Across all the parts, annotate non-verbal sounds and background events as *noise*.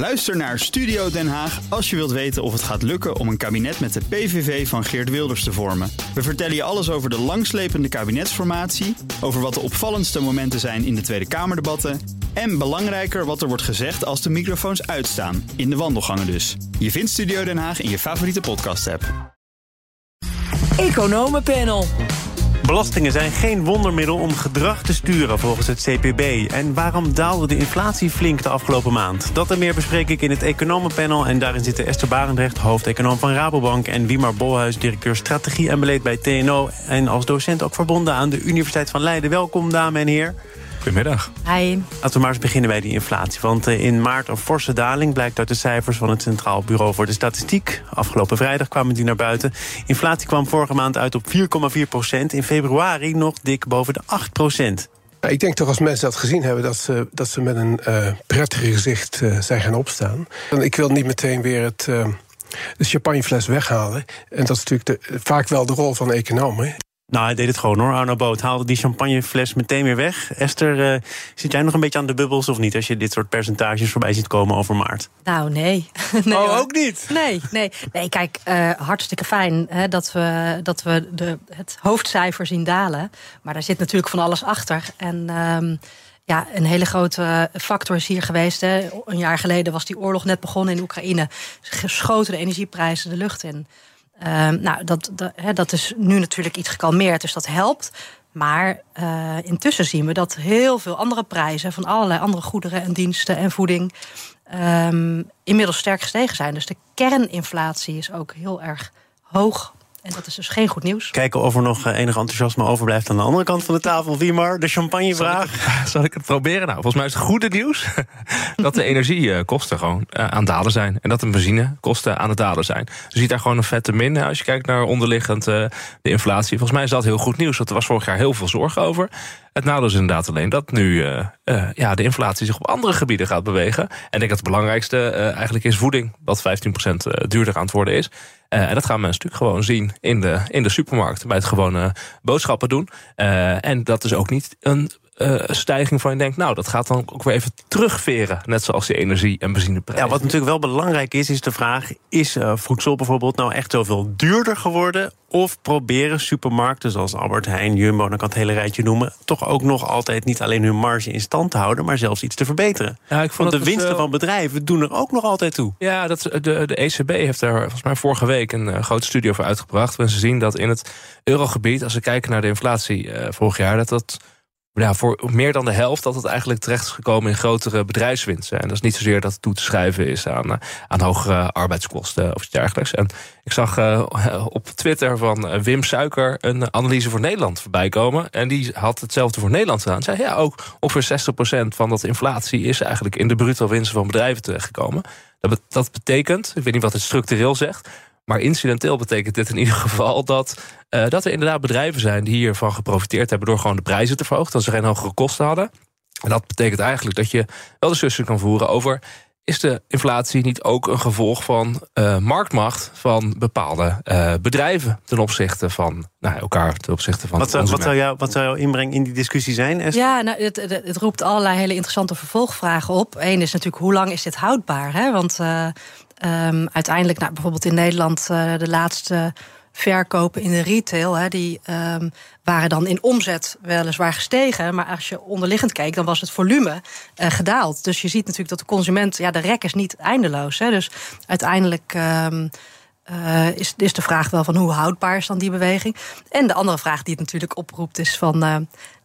Luister naar Studio Den Haag als je wilt weten of het gaat lukken om een kabinet met de PVV van Geert Wilders te vormen. We vertellen je alles over de langslepende kabinetsformatie, over wat de opvallendste momenten zijn in de Tweede Kamerdebatten en belangrijker wat er wordt gezegd als de microfoons uitstaan, in de wandelgangen dus. Je vindt Studio Den Haag in je favoriete podcast-app. Economenpanel. Belastingen zijn geen wondermiddel om gedrag te sturen volgens het CPB. En waarom daalde de inflatie flink de afgelopen maand? Dat en meer bespreek ik in het Economenpanel. En daarin zitten Esther Barendrecht, hoofdeconoom van Rabobank... en Wiemar Bolhuis, directeur strategie en beleid bij TNO... en als docent ook verbonden aan de Universiteit van Leiden. Welkom, dames en heren. Goedemiddag. Hi. Laten we maar eens beginnen bij die inflatie. Want eh, in maart een forse daling blijkt uit de cijfers van het Centraal Bureau voor de Statistiek. Afgelopen vrijdag kwamen die naar buiten. Inflatie kwam vorige maand uit op 4,4 procent. In februari nog dik boven de 8 procent. Ik denk toch als mensen dat gezien hebben... dat ze, dat ze met een uh, prettig gezicht uh, zijn gaan opstaan. En ik wil niet meteen weer het, uh, de champagnefles weghalen. En dat is natuurlijk de, vaak wel de rol van economen. Nou, hij deed het gewoon hoor, Arno Boot. Haalde die champagnefles meteen weer weg. Esther, uh, zit jij nog een beetje aan de bubbels of niet... als je dit soort percentages voorbij ziet komen over maart? Nou, nee. *laughs* nee oh, hoor. ook niet? Nee, nee. nee kijk, uh, hartstikke fijn hè, dat we, dat we de, het hoofdcijfer zien dalen. Maar daar zit natuurlijk van alles achter. En... Um, ja, een hele grote factor is hier geweest. Hè. Een jaar geleden was die oorlog net begonnen in Oekraïne. Schoten de energieprijzen de lucht in. Uh, nou, dat, dat, hè, dat is nu natuurlijk iets gekalmeerd, dus dat helpt. Maar uh, intussen zien we dat heel veel andere prijzen van allerlei andere goederen en diensten en voeding um, inmiddels sterk gestegen zijn. Dus de kerninflatie is ook heel erg hoog. En dat is dus geen goed nieuws. Kijken of er nog enig enthousiasme overblijft aan de andere kant van de tafel. Wiemar, de champagnevraag. Zal ik, *laughs* zal ik het proberen? Nou, volgens mij is het goede nieuws *laughs* dat de energiekosten gewoon aan het dalen zijn. En dat de benzinekosten aan het dalen zijn. Je ziet daar gewoon een vette min als je kijkt naar onderliggend de inflatie. Volgens mij is dat heel goed nieuws. Want er was vorig jaar heel veel zorg over. Het nadeel is inderdaad alleen dat nu uh, uh, ja, de inflatie zich op andere gebieden gaat bewegen. En ik denk dat het belangrijkste uh, eigenlijk is voeding, wat 15% duurder aan het worden is. En dat gaan mensen natuurlijk gewoon zien in de, in de supermarkt bij het gewone boodschappen doen. en dat is ook niet een uh, stijging van je denkt, nou, dat gaat dan ook weer even terugveren. Net zoals die energie- en benzineprijzen. Ja, wat natuurlijk wel belangrijk is, is de vraag... is uh, voedsel bijvoorbeeld nou echt zoveel duurder geworden... of proberen supermarkten zoals Albert Heijn, Jumbo... dan kan het hele rijtje noemen... toch ook nog altijd niet alleen hun marge in stand te houden... maar zelfs iets te verbeteren. Ja, ik vond Want de winsten wel... van bedrijven doen er ook nog altijd toe. Ja, dat, de, de ECB heeft daar volgens mij vorige week... een uh, grote studie over uitgebracht... waarin ze zien dat in het eurogebied... als we kijken naar de inflatie vorig jaar... dat dat ja, voor meer dan de helft dat het eigenlijk terecht is gekomen in grotere bedrijfswinsten. En dat is niet zozeer dat het toe te schrijven is aan, aan hogere arbeidskosten of iets dergelijks. En ik zag uh, op Twitter van Wim Suiker een analyse voor Nederland voorbij komen. En die had hetzelfde voor Nederland gedaan. Zei ja, ook ongeveer 60% van dat inflatie is eigenlijk in de bruto winsten van bedrijven terechtgekomen. Dat, dat betekent, ik weet niet wat het structureel zegt, maar incidenteel betekent dit in ieder *laughs* geval dat, uh, dat er inderdaad bedrijven zijn die hiervan geprofiteerd hebben door gewoon de prijzen te verhogen, dat ze geen hogere kosten hadden. En dat betekent eigenlijk dat je wel discussie kan voeren over. Is de inflatie niet ook een gevolg van uh, marktmacht van bepaalde uh, bedrijven ten opzichte van nou, elkaar, ten opzichte van. Wat zou, wat zou, jou, wat zou jouw inbreng in die discussie zijn? Esther? Ja, nou, het, het, het, roept allerlei hele interessante vervolgvragen op. Eén is natuurlijk hoe lang is dit houdbaar? Hè? Want uh, Um, uiteindelijk, nou, bijvoorbeeld in Nederland, uh, de laatste verkopen in de retail, hè, die um, waren dan in omzet weliswaar gestegen. Maar als je onderliggend keek, dan was het volume uh, gedaald. Dus je ziet natuurlijk dat de consument, ja, de rek is niet eindeloos. Hè, dus uiteindelijk. Um, uh, is, is de vraag wel van hoe houdbaar is dan die beweging? En de andere vraag die het natuurlijk oproept is van... Uh,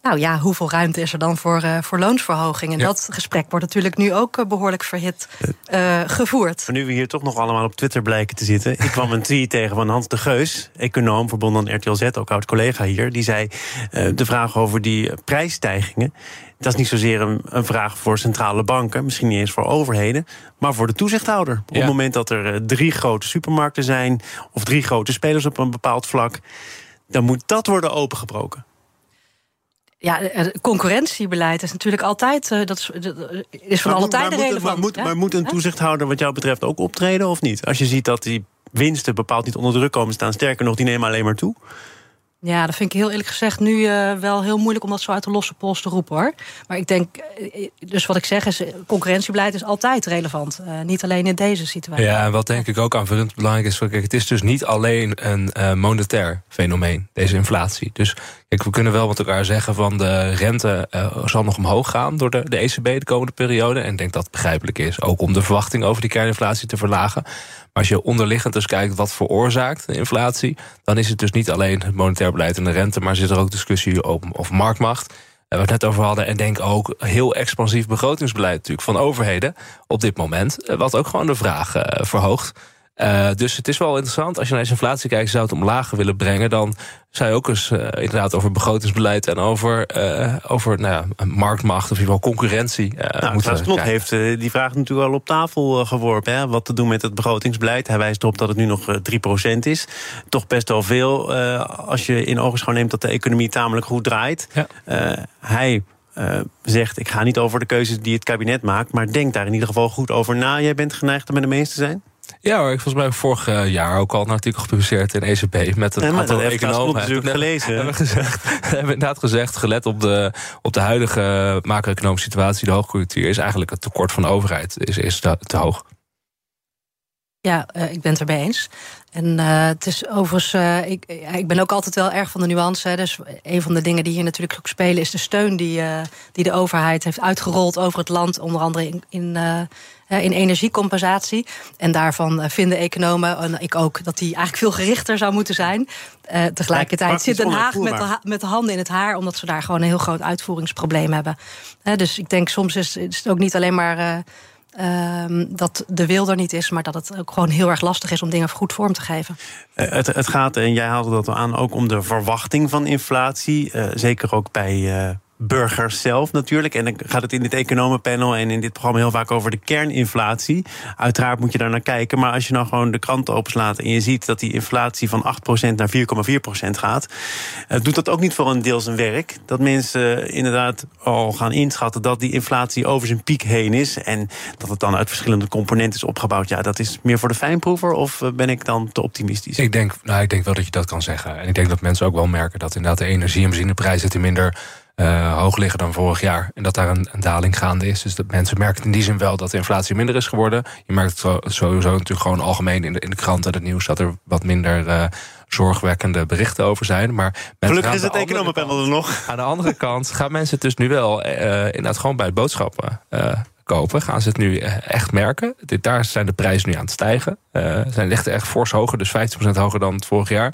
nou ja, hoeveel ruimte is er dan voor, uh, voor loonsverhoging? En ja. dat gesprek wordt natuurlijk nu ook uh, behoorlijk verhit uh, gevoerd. Maar nu we hier toch nog allemaal op Twitter blijken te zitten... ik kwam een tweet *laughs* tegen van Hans de Geus, econoom verbonden aan RTL Z... ook oud-collega hier, die zei de vraag over die prijsstijgingen... dat is niet zozeer een, een, vraag voor centrale banken... misschien niet eens voor overheden, maar voor de toezichthouder. Ja. Op het moment dat er drie grote supermarkten zijn... of drie grote spelers op een bepaald vlak... dan moet dat worden opengebroken ja, concurrentiebeleid is natuurlijk altijd. Uh, dat is, dat is van alle tijden relevant. Maar moet, maar moet een toezichthouder, wat jou betreft, ook optreden of niet? Als je ziet dat die winsten bepaald niet onder druk komen staan, sterker nog, die nemen alleen maar toe. Ja, dat vind ik heel eerlijk gezegd nu uh, wel heel moeilijk om dat zo uit de losse pols te roepen hoor. Maar ik denk, eh, dus wat ik zeg is, concurrentiebeleid is altijd relevant. Uh, niet alleen in deze situatie. Ja, en wat denk ik ook aanvullend belangrijk is, kijk, het is dus niet alleen een uh, monetair fenomeen, deze inflatie. Dus kijk, we kunnen wel met elkaar zeggen van de rente zal nog omhoog gaan door de, de ECB de komende periode. En ik denk dat het begrijpelijk is, ook om de verwachting over die kerninflatie te verlagen als je onderliggend dus kijkt wat veroorzaakt de inflatie, dan is het dus niet alleen het monetair beleid en de rente, maar zit er ook discussie over marktmacht. Waar we het net over hadden. En denk ook heel expansief begrotingsbeleid natuurlijk van overheden op dit moment. Wat ook gewoon de vraag uh, verhoogt. Uh, dus het is wel interessant. Als je naar deze inflatie kijkt, zou het omlaag willen brengen. Dan zou je ook eens uh, inderdaad over begrotingsbeleid en over, uh, over nou ja, marktmacht of in ieder geval concurrentie nou, moeten Knot heeft die vraag natuurlijk al op tafel geworpen. Hè, wat te doen met het begrotingsbeleid. Hij wijst erop dat het nu nog 3% is. Toch best wel veel als je in ogenschouw neemt dat de economie tamelijk goed draait. Ja. hij uh, zegt: Ik ga niet over de keuzes die het kabinet maakt, maar denk daar in ieder geval goed over na. Jij bent geneigd om met de meeste te zijn? Ja hoor, ik volgens mij vorig eh, jaar ook al een artikel gepubliceerd in ECB met een aantal economen. natuurlijk gelezen. Hebben, gezegd, *laughs* hebben inderdaad gezegd, gelet op de, op de huidige macro-economische situatie, de hoogconjunctuur, is eigenlijk het tekort van de overheid is, is te, te hoog. Ja, uh, ik ben het erbij eens. En uh, het is overigens, uh, ik, ik ben ook altijd wel erg van de nuance. Hè. Dus een van de dingen die hier natuurlijk ook spelen, is de steun die, uh, die de overheid heeft uitgerold over het land, onder andere in, in, in energiecompensatie. En daarvan vinden economen, en ik ook, dat die eigenlijk veel gerichter zou moeten zijn. tegelijkertijd zit Den Haag met de, met de handen in het haar, omdat ze daar gewoon een heel groot uitvoeringsprobleem hebben. dus ik denk soms is, is het ook niet alleen maar Um, dat de wil er niet is, maar dat het ook gewoon heel erg lastig is om dingen goed vorm te geven. Uh, het, het, gaat, en jij haalde dat aan, ook om de verwachting van inflatie. Uh, zeker ook bij uh, burgers zelf natuurlijk. En dan gaat het in dit economenpanel en in dit programma heel vaak over de kerninflatie. Uiteraard moet je daar naar kijken. Maar als je nou gewoon de krant openslaat en je ziet dat die inflatie van 8% naar 4,4% gaat, uh, doet dat ook niet voor een deel zijn werk. Dat mensen inderdaad al gaan inschatten dat die inflatie over zijn piek heen is. En dat het dan uit verschillende componenten is opgebouwd. Ja, dat is meer voor de fijnproever of eh, ben ik dan te optimistisch? Ik denk, nou, ik denk wel dat je dat kan zeggen. En ik denk dat mensen ook wel merken dat inderdaad de energie- en benzineprijzen minder uh, hoog liggen dan vorig jaar. En dat daar een, een, daling gaande is. Dus dat mensen merken in die zin wel dat de inflatie minder is geworden. Je merkt het sowieso natuurlijk gewoon algemeen in de, in de krant en het nieuws dat er wat minder. Uh, zorgwekkende berichten over zijn. Maar Gelukkig is het economenpanel er nog. Aan de andere kant gaan mensen het dus nu wel uh, inderdaad gewoon bij boodschappen uh, kopen. Gaan ze het nu echt merken. Dit, daar zijn de prijzen nu aan het stijgen. Uh, zijn ligt echt fors hoger, dus 50% hoger dan het vorig jaar.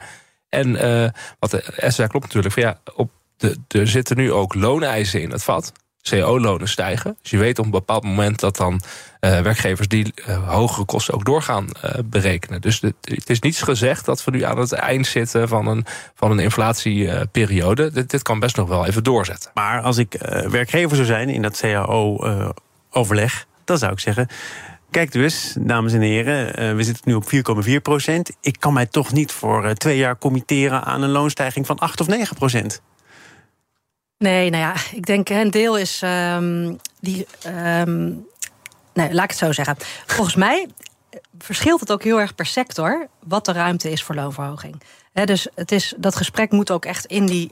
En wat de SWA klopt natuurlijk, van ja, op er zitten nu ook looneisen in het vat. CO-lonen stijgen. Dus je weet op een bepaald moment dat dan uh, werkgevers die uh, hogere kosten ook doorgaan uh, berekenen. Dus het is niets gezegd dat we nu aan het eind zitten van een, van een inflatieperiode. Dit, dit kan best nog wel even doorzetten. Maar als ik werkgever zou zijn in dat CAO-overleg, dan zou ik zeggen. Kijk dus, dames en heren, we zitten nu op 4,4 procent. Ik kan mij toch niet voor twee jaar committeren aan een loonstijging van 8 of 9 procent. Nee, nou ja, ik denk een deel is um, die. Um, nee, laat ik het zo zeggen. Volgens mij verschilt het ook heel erg per sector wat de ruimte is voor loonverhoging. dus het is, dat gesprek moet ook echt in, die,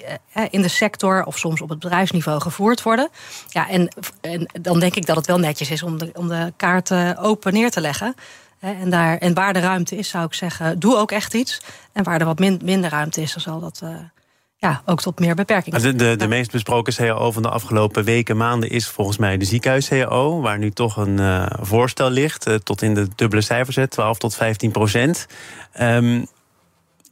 in de sector of soms op het bedrijfsniveau gevoerd worden. Ja, en, en dan denk ik dat het wel netjes is om de, om de kaarten open neer te leggen. En, daar, en waar de ruimte is, zou ik zeggen, doe ook echt iets. En waar er wat minder ruimte is, dan zal dat. Uh, ja, ook tot meer beperkingen. De, de, de meest besproken CAO van de afgelopen weken, maanden is volgens mij de ziekenhuis-CAO, waar nu toch een uh, voorstel ligt, uh, tot in de dubbele cijfers, 12 tot 15 procent. Um,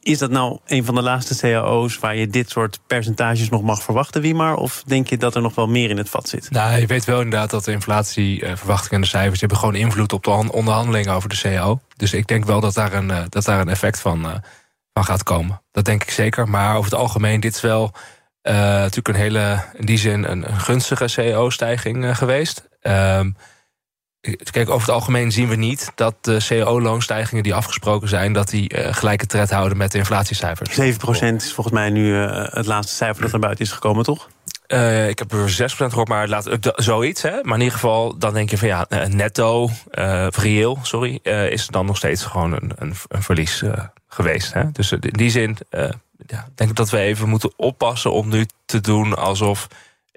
is dat nou een van de laatste cao's waar je dit soort percentages nog mag verwachten, wie maar? Of denk je dat er nog wel meer in het vat zit? Nou, je weet wel inderdaad dat de inflatieverwachtingen en de cijfers hebben gewoon invloed op de onderhandelingen over de CAO. Dus ik denk wel dat daar een, dat daar een effect van gaat komen. Dat denk ik zeker. Maar over het algemeen, dit is wel uh, natuurlijk een hele, in die zin, een, een gunstige CEO-stijging uh, geweest. Uh, kijk, over het algemeen zien we niet dat de CEO-loonstijgingen die afgesproken zijn, dat die uh, gelijke tred houden met de inflatiecijfers. 7% is volgens mij nu het laatste cijfer dat er buiten is gekomen, toch? Uh, ik heb er 6% gehoord, maar laat, zoiets. Hè? Maar in ieder geval, dan denk je van ja, netto, uh, reëel, sorry, uh, is dan nog steeds gewoon een, een, een verlies geweest. Hè? Dus in die zin, uh, ja, ik denk dat we even moeten oppassen om nu te doen alsof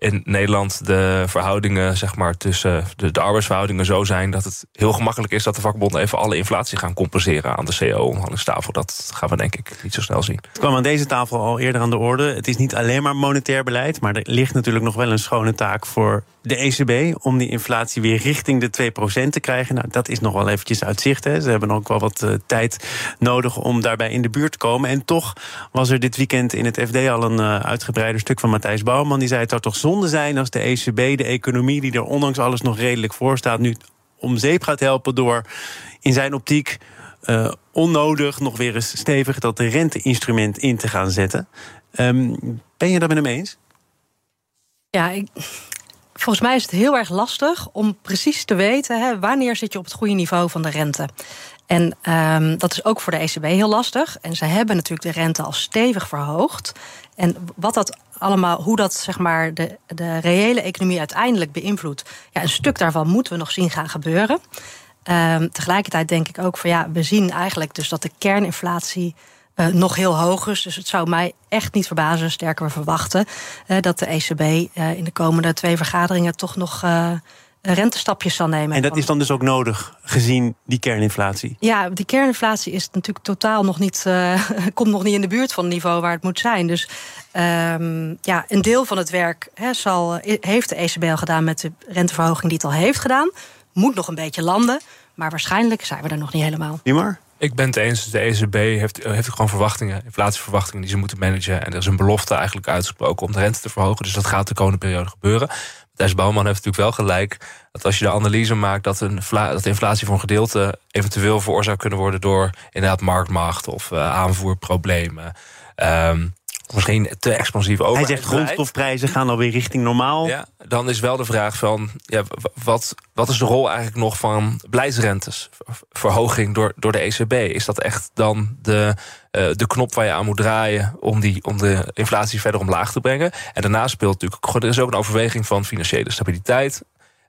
in Nederland de verhoudingen, zeg maar, tussen de, arbeidsverhoudingen zo zijn dat het heel gemakkelijk is dat de vakbonden even alle inflatie gaan compenseren aan de CO-onderhandelingstafel. Dat gaan we denk ik niet zo snel zien. Het kwam aan deze tafel al eerder aan de orde. Het is niet alleen maar monetair beleid, maar er ligt natuurlijk nog wel een schone taak voor de ECB om die inflatie weer richting de 2% te krijgen. Nou, dat is nog wel eventjes uit zicht. Hè. Ze hebben ook wel wat uh, tijd nodig om daarbij in de buurt te komen. En toch was er dit weekend in het FD al een uh, uitgebreider stuk van Matthijs Bouwman. Die zei het zou toch zonde zijn als de ECB de economie, die er ondanks alles nog redelijk voor staat, nu om zeep gaat helpen door in zijn optiek uh, onnodig nog weer eens stevig dat de renteinstrument in te gaan zetten. Um, ben je daar met hem eens? Ja, ik, volgens mij is het heel erg lastig om precies te weten hè, wanneer zit je op het goede niveau van de rente. En um, dat is ook voor de ECB heel lastig. En ze hebben natuurlijk de rente al stevig verhoogd. En wat dat allemaal, hoe dat zeg maar de, de reële economie uiteindelijk beïnvloedt. Ja, een stuk daarvan moeten we nog zien gaan gebeuren. Um, tegelijkertijd denk ik ook van ja, we zien eigenlijk dus dat de kerninflatie uh, nog heel hoog is. Dus het zou mij echt niet verbazen, sterker we verwachten, uh, dat de ECB uh, in de komende twee vergaderingen toch nog rentestapjes zal nemen. En dat is dan dus ook nodig, gezien die kerninflatie? Ja, die kerninflatie is natuurlijk totaal nog niet, *laughs* komt nog niet in de buurt van het niveau waar het moet zijn. Dus um, ja, een deel van het werk he, zal, heeft de ECB al gedaan met de renteverhoging die het al heeft gedaan. Moet nog een beetje landen, maar waarschijnlijk zijn we er nog niet helemaal. Niemar? Ik ben het eens. De ECB heeft, heeft gewoon verwachtingen, inflatieverwachtingen die ze moeten managen. En er is een belofte eigenlijk uitgesproken om de rente te verhogen. Dus dat gaat de komende periode gebeuren. Thijs Bouwman heeft natuurlijk wel gelijk dat als je de analyse maakt dat, een dat inflatie voor een gedeelte eventueel veroorzaakt kunnen worden door inderdaad marktmacht of uh, aanvoerproblemen. Um, misschien te expansief over. Hij zegt grondstofprijzen gaan alweer richting normaal. Ja, dan is wel de vraag van ja, wat, wat is de rol eigenlijk nog van beleidsrentes? Verhoging door, door de ECB. Is dat echt dan de, uh, de knop waar je aan moet draaien om, die, om de inflatie verder omlaag te brengen? En daarna speelt natuurlijk, er is ook een overweging van financiële stabiliteit.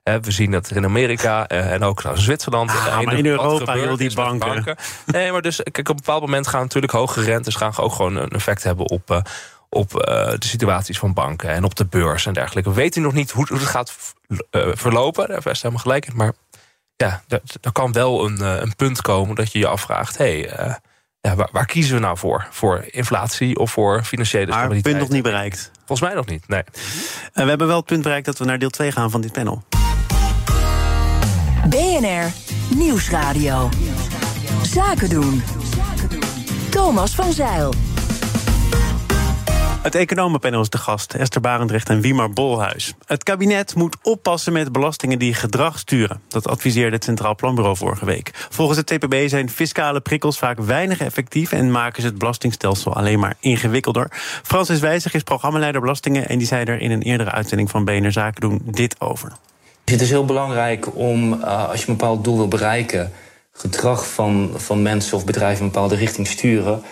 We zien dat er in Amerika en ook in Zwitserland. Ah, maar in Europa, joh, die banken. banken. Nee, maar dus kijk, op een bepaald moment gaan natuurlijk hoge rentes gaan ook gewoon een effect hebben op, op de situaties van banken en op de beurs en dergelijke. We weten nog niet hoe, het gaat verlopen. Daar is helemaal gelijk in. Maar ja, er, kan wel een, een punt komen dat je je afvraagt: hé, hey, ja, waar, waar, kiezen we nou voor? Voor inflatie of voor financiële maar stabiliteit? punt nog niet bereikt. Volgens mij nog niet, nee. we hebben wel het punt bereikt dat we naar deel 2 gaan van dit panel. BNR Nieuwsradio. Zaken doen. Thomas van Zeil. Het economenpanel is de gast, Esther Barendrecht en Wiemar Bolhuis. Het kabinet moet oppassen met belastingen die gedrag sturen. Dat adviseerde het Centraal Planbureau vorige week. Volgens het TPB zijn fiscale prikkels vaak weinig effectief... en maken ze het belastingstelsel alleen maar ingewikkelder. Francis Wijzig is programmaleider belastingen... en die zei er in een eerdere uitzending van BNR Zaken doen dit over. Het is heel belangrijk om, uh, als je een bepaald doel wil bereiken... gedrag van, van mensen of bedrijven in een bepaalde richting sturen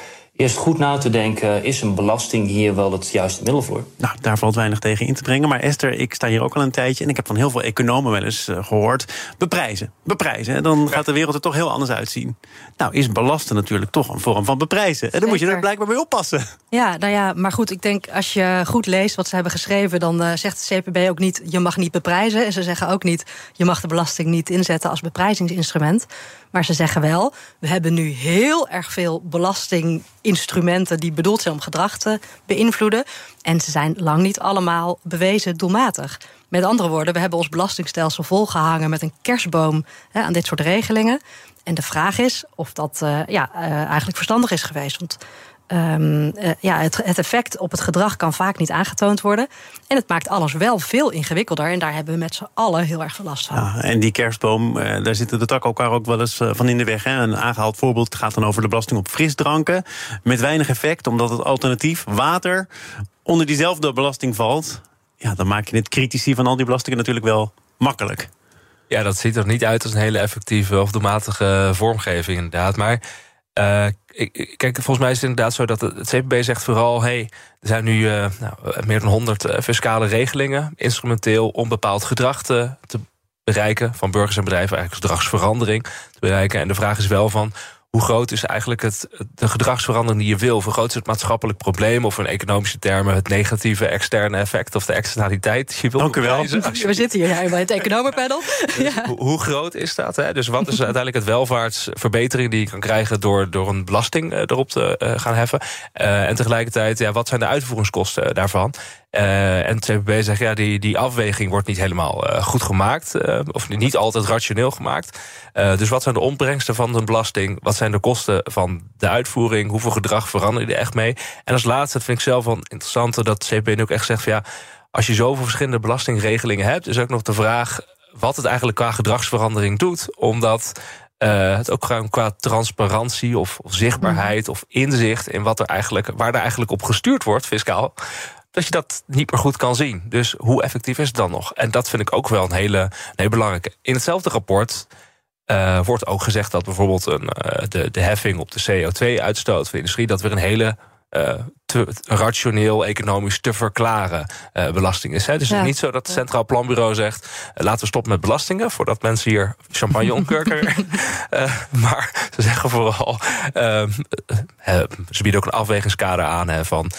eerst goed na te denken: is een belasting hier wel het juiste middel voor? Nou, daar valt weinig tegen in te brengen. Maar Esther, ik sta hier ook al een tijdje en ik heb van heel veel economen wel eens uh, gehoord: beprijzen, beprijzen. Dan gaat de wereld er toch heel anders uitzien. Nou, is belasten natuurlijk toch een vorm van beprijzen. En dan moet je er blijkbaar mee oppassen. Ja, nou ja, maar goed, ik denk als je goed leest wat ze hebben geschreven, dan uh, zegt de CPB ook niet: je mag niet beprijzen. En ze zeggen ook niet: je mag de belasting niet inzetten als beprijzingsinstrument. Maar ze zeggen wel, we hebben nu heel erg veel belastinginstrumenten die bedoeld zijn om gedrag te beïnvloeden. En ze zijn lang niet allemaal bewezen doelmatig. Met andere woorden, we hebben ons belastingstelsel volgehangen met een kerstboom hè, aan dit soort regelingen. En de vraag is of dat uh, ja, uh, eigenlijk verstandig is geweest. Want Um, uh, ja, het, het, effect op het gedrag kan vaak niet aangetoond worden. En het maakt alles wel veel ingewikkelder. En daar hebben we met z'n allen heel erg veel last van. Ja, en die kerstboom, uh, daar zitten de takken elkaar ook wel eens uh, van in de weg. Hè? Een aangehaald voorbeeld gaat dan over de belasting op frisdranken. Met weinig effect, omdat het alternatief, water, onder diezelfde belasting valt. Ja, dan maak je het critici van al die belastingen natuurlijk wel makkelijk. Ja, dat ziet er niet uit als een hele effectieve of doelmatige vormgeving, inderdaad. Maar uh, kijk, volgens mij is het inderdaad zo dat het CPB zegt vooral... hey, er zijn nu uh, nou, meer dan 100 uh, fiscale regelingen... instrumenteel om bepaald gedrag te, te, bereiken... van burgers en bedrijven, eigenlijk gedragsverandering te bereiken. En de vraag is wel van hoe groot is eigenlijk het, de gedragsverandering die je wil? Hoe groot is het maatschappelijk probleem? Of in economische termen het negatieve externe effect of de externaliteit? Je wil Dank u wel. We zitten hier bij het economenpanel. ja. hoe, hoe, groot is dat? Hè? Dus wat is uiteindelijk het welvaartsverbetering die je kan krijgen door, door een belasting erop te gaan heffen? Uh, en tegelijkertijd, ja, wat zijn de uitvoeringskosten daarvan? Uh, en het CPB zegt, ja, die, die afweging wordt niet helemaal uh, goed gemaakt. Uh, of niet altijd rationeel gemaakt. dus wat zijn de opbrengsten van de belasting? Wat zijn de kosten van de uitvoering? Hoeveel gedrag verander je er echt mee? En als laatste, dat vind ik zelf wel interessant... dat het CPB nu ook echt zegt van ja... als je zoveel verschillende belastingregelingen hebt... is ook nog de vraag wat het eigenlijk qua gedragsverandering doet. Omdat uh, het ook gewoon qua transparantie of, of zichtbaarheid of inzicht in wat er eigenlijk, waar er eigenlijk op gestuurd wordt, fiscaal, dat je dat niet meer goed kan zien. Dus hoe effectief is het dan nog? En dat vind ik ook wel een hele, een belangrijke. In hetzelfde rapport uh, wordt ook gezegd dat bijvoorbeeld een, uh, de, de heffing op de CO2-uitstoot van de industrie, dat weer een hele te, rationeel, economisch te verklaren uh, belasting is. Hè. Dus ja. het is niet zo dat het Centraal Planbureau zegt... Uh, laten we stoppen met belastingen... voordat mensen hier champagne omkurken. *laughs* maar ze zeggen vooral... ze bieden ook een afwegingskader aan hè, van...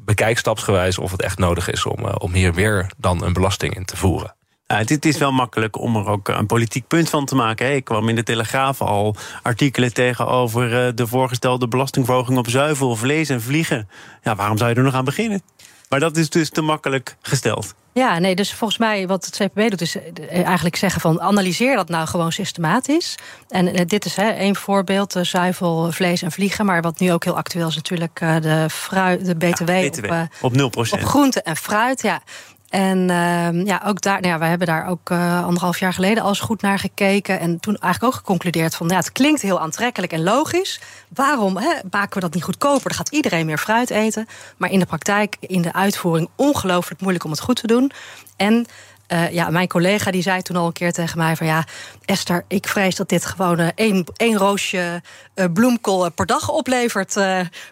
bekijk stapsgewijs of het echt nodig is om, om hier weer dan een belasting in te voeren. Uh, het is wel makkelijk om er ook een politiek punt van te maken. Ik kwam in de Telegraaf al artikelen tegen over uh, de voorgestelde belastingverhoging op zuivel, vlees en vliegen. Ja, waarom zou je er nog aan beginnen? Maar dat is dus te makkelijk gesteld. Ja, nee, dus volgens mij wat het CPB doet, is eigenlijk zeggen van analyseer dat nou gewoon systematisch. En dit is hè, één voorbeeld, zuivel, vlees en vliegen. Maar wat nu ook heel actueel is natuurlijk de, fruit, de BTW, ja, BTW op, op 0%. Op groente en fruit, ja. En uh, ja, ook daar, nou ja, we hebben daar ook uh, anderhalf jaar geleden al eens goed naar gekeken. En toen eigenlijk ook geconcludeerd van ja, het klinkt heel aantrekkelijk en logisch. Waarom hè, maken we dat niet goedkoper? Dan gaat iedereen meer fruit eten. Maar in de praktijk, in de uitvoering, ongelooflijk moeilijk om het goed te doen. En uh, ja, mijn collega die zei toen al een keer tegen mij van ja, Esther, ik vrees dat dit gewoon uh, één, één roosje uh, bloemkool per dag oplevert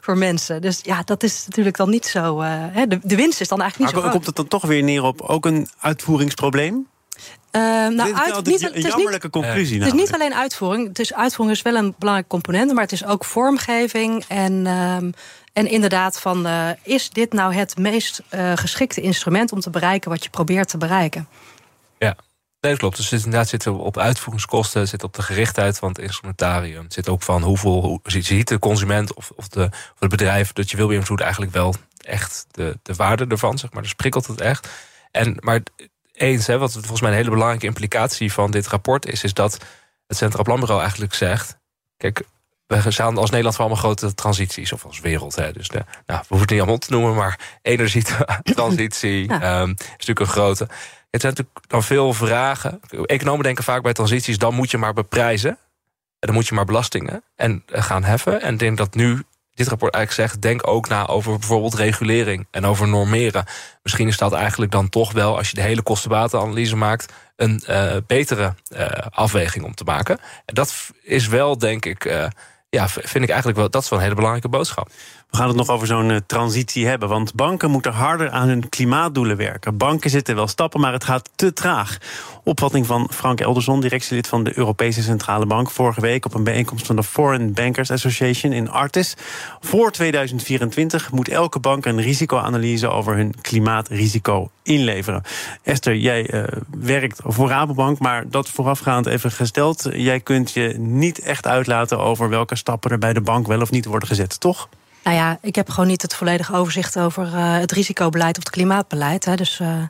voor mensen. Dus ja, dat is natuurlijk dan niet zo. Hè, de, de winst is dan eigenlijk niet maar zo. Komt het dan toch weer neer op ook een uitvoeringsprobleem? Uh, nou, uit, niet, een jammerlijke conclusie. Het is niet alleen uitvoering. Het is, uitvoering is wel een belangrijke component, maar het is ook vormgeving en. Uh, en inderdaad, van, uh, is dit nou het meest uh, geschikte instrument om te bereiken wat je probeert te bereiken? Ja, Nee, dat klopt. Dus het inderdaad zit op uitvoeringskosten, zit op de gerichtheid van het instrumentarium. Het zit ook van hoeveel hoe, ziet de consument of, of, de, of het bedrijf dat je wil beïnvloeden eigenlijk wel echt de, de waarde ervan, zeg maar. Dus prikkelt het echt. En, maar eens, hè, wat volgens mij een hele belangrijke implicatie van dit rapport is, is dat het Centraal Planbureau eigenlijk zegt: kijk, we staan als Nederland voor allemaal grote transities, of als wereld. Hè. Dus de, nou, we hoeven het niet allemaal te noemen, maar energietransitie *laughs* ja. um, is natuurlijk een grote. Het zijn natuurlijk dan veel vragen. Economen denken vaak bij transities, dan moet je maar beprijzen. En dan moet je maar belastingen en gaan heffen. En ik denk dat nu dit rapport eigenlijk zegt... denk ook na over bijvoorbeeld regulering en over normeren. Misschien is dat eigenlijk dan toch wel... als je de hele kostenbatenanalyse maakt... een uh, betere uh, afweging om te maken. En dat is wel, denk ik... Uh, ja, vind ik eigenlijk wel, dat is wel een hele belangrijke boodschap. We gaan het nog over zo'n uh, transitie hebben. Want banken moeten harder aan hun klimaatdoelen werken. Banken zitten wel stappen, maar het gaat te traag. Opvatting van Frank Elderson, directielid van de Europese Centrale Bank. Vorige week op een bijeenkomst van de Foreign Bankers Association in Artis. Voor 2024 moet elke bank een risicoanalyse over hun klimaatrisico inleveren. Esther, jij uh, werkt voor Rabobank, maar dat voorafgaand even gesteld. Jij kunt je niet echt uitlaten over welke stappen er bij de bank wel of niet worden gezet, toch? Nou ja, ik heb gewoon niet het volledige overzicht over uh, het risicobeleid of het klimaatbeleid. Hè. Dus uh,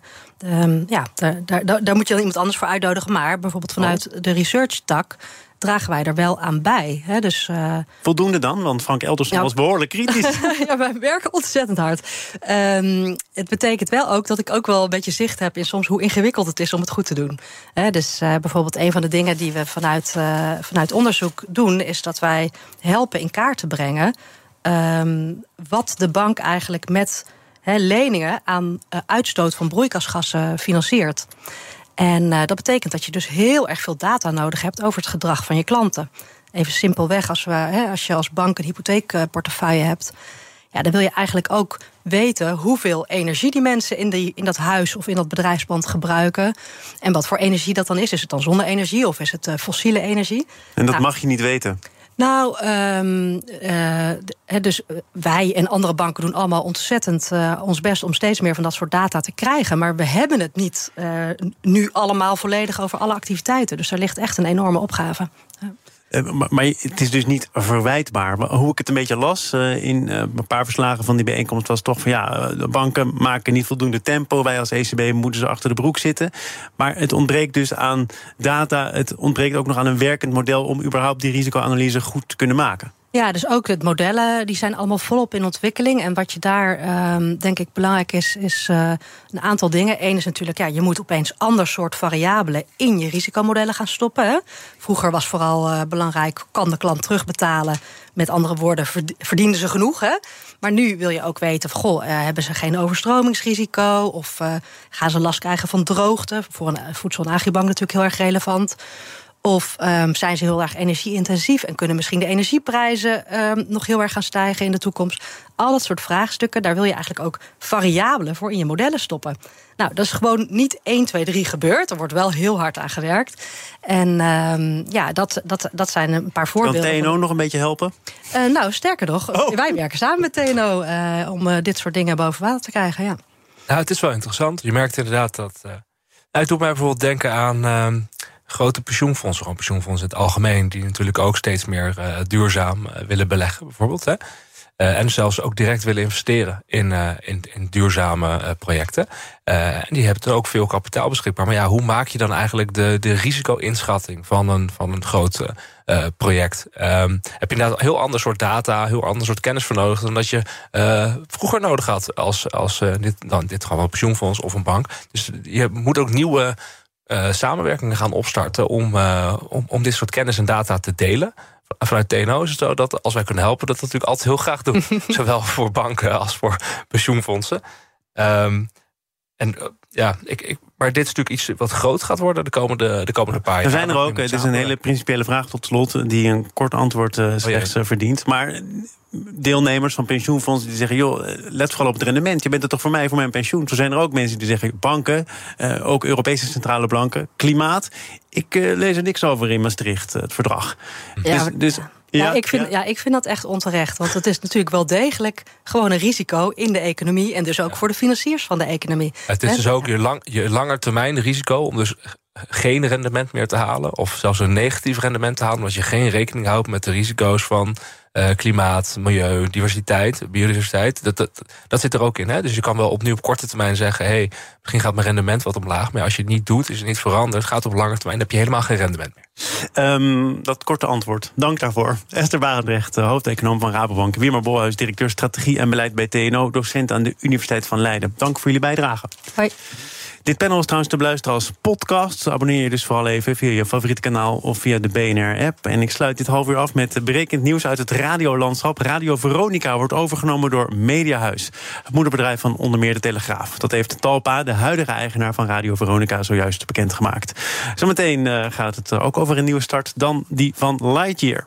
um, ja, daar, daar, daar moet je dan iemand anders voor uitnodigen. Maar bijvoorbeeld vanuit oh. de research-tak dragen wij er wel aan bij. Hè? Dus, uh, Voldoende dan? Want Frank Elderson ja, was behoorlijk kritisch. *laughs* ja, wij werken ontzettend hard. Um, het betekent wel ook dat ik ook wel een beetje zicht heb in soms hoe ingewikkeld het is om het goed te doen. Hè? Dus uh, bijvoorbeeld een van de dingen die we vanuit, uh, vanuit onderzoek doen, is dat wij helpen in kaart te brengen um, wat de bank eigenlijk met he, leningen aan uh, uitstoot van broeikasgassen financiert. En uh, dat betekent dat je dus heel erg veel data nodig hebt over het gedrag van je klanten. Even simpelweg, als, we, he, als je als bank een hypotheekportefeuille hebt, ja, dan wil je eigenlijk ook weten hoeveel energie die mensen in, die, in dat huis of in dat bedrijfspand gebruiken. En wat voor energie dat dan is. Is het dan zonne-energie of is het uh, fossiele energie? En dat nou, mag je niet weten? Nou, um, uh, dus wij en andere banken doen allemaal ontzettend uh, ons best om steeds meer van dat soort data te krijgen. Maar we hebben het niet nu allemaal volledig over alle activiteiten. Dus daar ligt echt een enorme opgave. Eh, maar het is dus niet verwijtbaar. Hoe ik het een beetje las eh, in eh, een paar verslagen van die bijeenkomst was toch van ja, de banken maken niet voldoende tempo. Wij als ECB moeten ze achter de broek zitten. Maar het ontbreekt dus aan data. Het ontbreekt ook nog aan een werkend model om überhaupt die risicoanalyse goed te kunnen maken. Ja, dus ook het modellen die zijn allemaal volop in ontwikkeling. En wat je daar um, denk ik belangrijk is, is uh, een aantal dingen. Eén is natuurlijk, ja, je moet opeens ander soort variabelen in je risicomodellen gaan stoppen. Vroeger was vooral uh, belangrijk, kan de klant terugbetalen? Met andere woorden, verdienen ze genoeg? Hè? Maar nu wil je ook weten, goh, uh, hebben ze geen overstromingsrisico? Of gaan ze last krijgen van droogte? Voor een voedsel- en agribank natuurlijk heel erg relevant. Of um, zijn ze heel erg energieintensief en kunnen misschien de energieprijzen um, nog heel erg gaan stijgen in de toekomst? Al dat soort vraagstukken, daar wil je eigenlijk ook variabelen voor in je modellen stoppen. Nou, dat is gewoon niet 1, 2, 3 gebeurd. Er wordt wel heel hard aan gewerkt. En um, ja, dat, dat, dat zijn een paar voorbeelden. Kan TNO nog een beetje helpen? Uh, nou, sterker nog, oh. wij werken samen met TNO uh, om uh, dit soort dingen boven water te krijgen. Ja. Nou, het is wel interessant. Je merkt inderdaad dat. Uh, het doet mij bijvoorbeeld denken aan grote pensioenfondsen, gewoon pensioenfondsen in het algemeen, die natuurlijk ook steeds meer uh, duurzaam uh, willen beleggen, bijvoorbeeld. Hè? Uh, en zelfs ook direct willen investeren in, in, in, duurzame projecten. en die hebben er ook veel kapitaal beschikbaar. Maar ja, hoe maak je dan eigenlijk de, de risico-inschatting van een, van een groot project? Um, heb je inderdaad een heel ander soort data, heel ander soort kennis voor nodig dan dat je vroeger nodig had als, als dit, dan dit gewoon een pensioenfonds of een bank. Dus je moet ook nieuwe uh, samenwerkingen gaan opstarten om, uh, om, om dit soort kennis en data te delen. Vanuit TNO is het zo dat als wij kunnen helpen, dat we dat natuurlijk altijd heel graag doen. *laughs* Zowel voor banken als voor pensioenfondsen. Um, en uh, ja, ik, ik, maar dit is natuurlijk iets wat groot gaat worden de komende, de komende paar jaar. Er zijn er ook, het is een hele principiële vraag tot slot... die een kort antwoord uh, slechts oh, verdient. Maar deelnemers van pensioenfondsen die zeggen... joh, let vooral op het rendement. Je bent er toch voor mij, voor mijn pensioen. Zo zijn er ook mensen die zeggen... banken, uh, ook Europese centrale banken, klimaat. Ik uh, lees er niks over in Maastricht, het verdrag. Ja, dus, dus ja, ja, ik vind, ja. ja. ik vind dat echt onterecht. Want het is natuurlijk wel degelijk gewoon een risico in de economie. En dus ook voor de financiers van de economie. Het is dus ook je, lang, je langetermijn risico om dus geen rendement meer te halen. Of zelfs een negatief rendement te halen. Omdat je geen rekening houdt met de risico's van uh, klimaat, milieu, diversiteit, biodiversiteit. Dat, dat, dat zit er ook in. Hè? Dus je kan wel opnieuw op korte termijn zeggen: hey, misschien gaat mijn rendement wat omlaag. Maar als je het niet doet, is het niet veranderd. Gaat op lange termijn, dan heb je helemaal geen rendement meer. Um, dat korte antwoord. Dank daarvoor. Esther Barendrecht, hoofdeconoom van Rabobank. Wiermer Bolhuis, directeur strategie en beleid bij TNO, docent aan de Universiteit van Leiden. Dank voor jullie bijdrage. Hoi. Dit panel is trouwens te beluisteren als podcast. Abonneer je dus vooral even via je favoriete kanaal of via de BNR-app. En ik sluit dit half uur af met berekend nieuws uit het radiolandschap. Radio Veronica wordt overgenomen door Mediahuis. Het moederbedrijf van onder meer de Telegraaf. Dat heeft Talpa, de huidige eigenaar van Radio Veronica, zojuist bekendgemaakt. Zometeen uh, gaat het ook over een nieuwe start dan die van Lightyear.